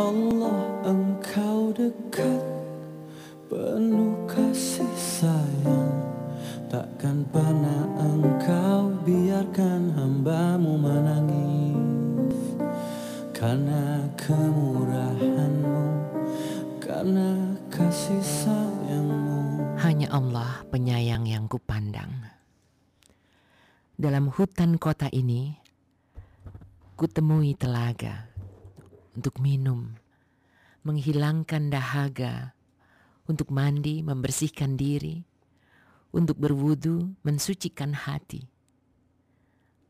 Allah engkau dekat. Penuh kasih sayang. Takkan pernah engkau biarkan hambamu menangis. Karena kemurahanmu Karena kasih sayangmu. Hanya Allah penyayang yang kupandang. Dalam hutan kota ini Kutemui telaga untuk minum, menghilangkan dahaga, untuk mandi, membersihkan diri, untuk berwudu, mensucikan hati.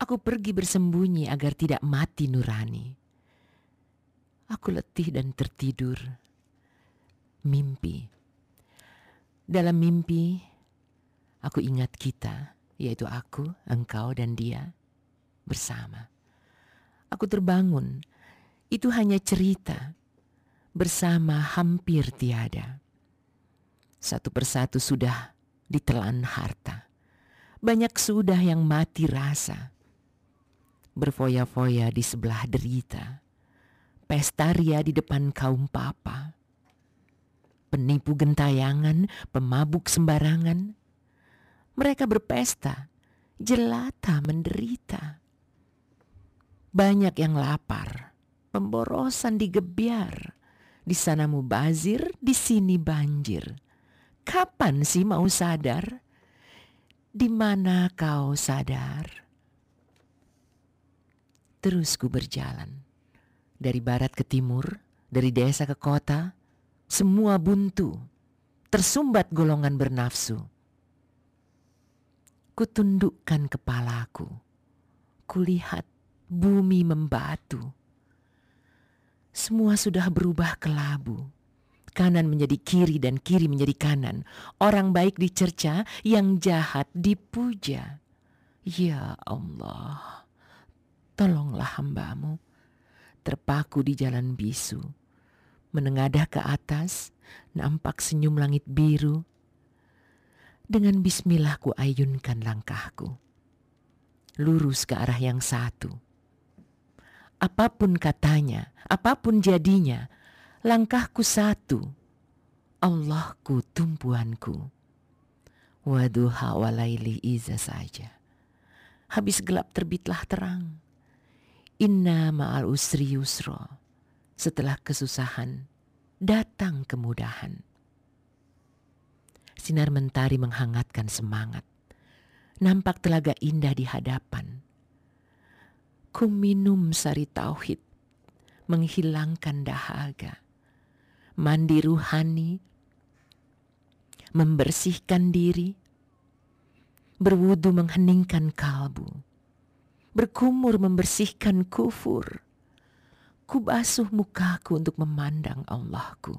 Aku pergi bersembunyi agar tidak mati nurani. Aku letih dan tertidur. Mimpi. Dalam mimpi, aku ingat kita, yaitu aku, engkau, dan dia bersama. Aku terbangun, itu hanya cerita, bersama hampir tiada. Satu persatu sudah ditelan harta. Banyak sudah yang mati rasa. Berfoya-foya di sebelah derita. Pesta ria di depan kaum papa. Penipu gentayangan, pemabuk sembarangan. Mereka berpesta, jelata menderita. Banyak yang lapar, pemborosan digebiar. Di sana mubazir, di sini banjir Kapan sih mau sadar? Di mana kau sadar? Terus ku berjalan. Dari barat ke timur, dari desa ke kota, semua buntu, tersumbat golongan bernafsu. Kutundukkan kepalaku, kulihat bumi membatu. Semua sudah berubah kelabu kanan menjadi kiri dan kiri menjadi kanan. Orang baik dicerca, yang jahat dipuja. Ya Allah, tolonglah hambamu. Terpaku di jalan bisu, menengadah ke atas, nampak senyum langit biru. Dengan bismillah ku ayunkan langkahku. Lurus ke arah yang satu. Apa pun katanya, apa pun jadinya, langkahku satu, Allahku tumpuanku. Waduha walaili iza saja. Habis gelap terbitlah terang. Inna ma'al usri yusro. Setelah kesusahan, datang kemudahan. Sinar mentari menghangatkan semangat. Nampak telaga indah di hadapan. Ku minum sari tauhid, menghilangkan dahaga mandi ruhani, membersihkan diri, berwudu mengheningkan kalbu, berkumur membersihkan kufur, kubasuh mukaku untuk memandang Allahku.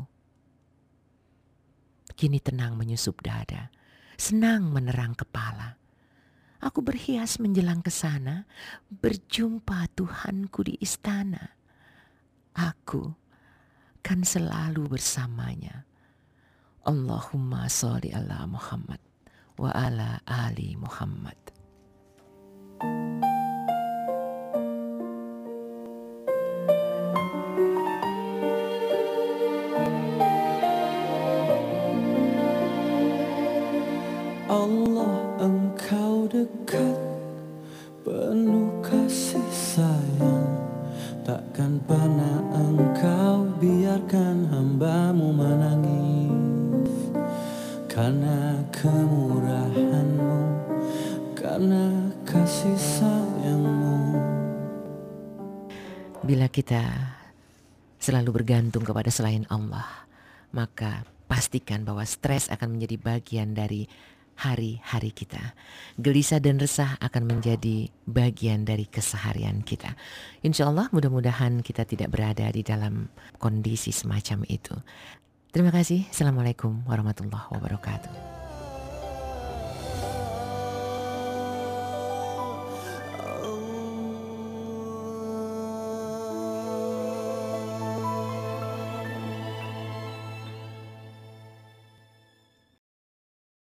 Kini tenang menyusup dada, senang menerang kepala. Aku berhias menjelang ke sana, berjumpa Tuhanku di istana. Aku akan selalu bersamanya. Allahumma sholli ala Muhammad wa ala ali Muhammad. Allah dekat penuh kasih sayang. Takkan pernah engkau biarkan hambamu menangis. Karena kemurahanmu Karena kasih sayangmu. Bila kita selalu bergantung kepada selain Allah Maka pastikan bahwa stres akan menjadi bagian dari hari-hari kita. Gelisah dan resah akan menjadi bagian dari keseharian kita. Insya Allah mudah-mudahan kita tidak berada di dalam kondisi semacam itu. Terima kasih. Assalamualaikum warahmatullahi wabarakatuh.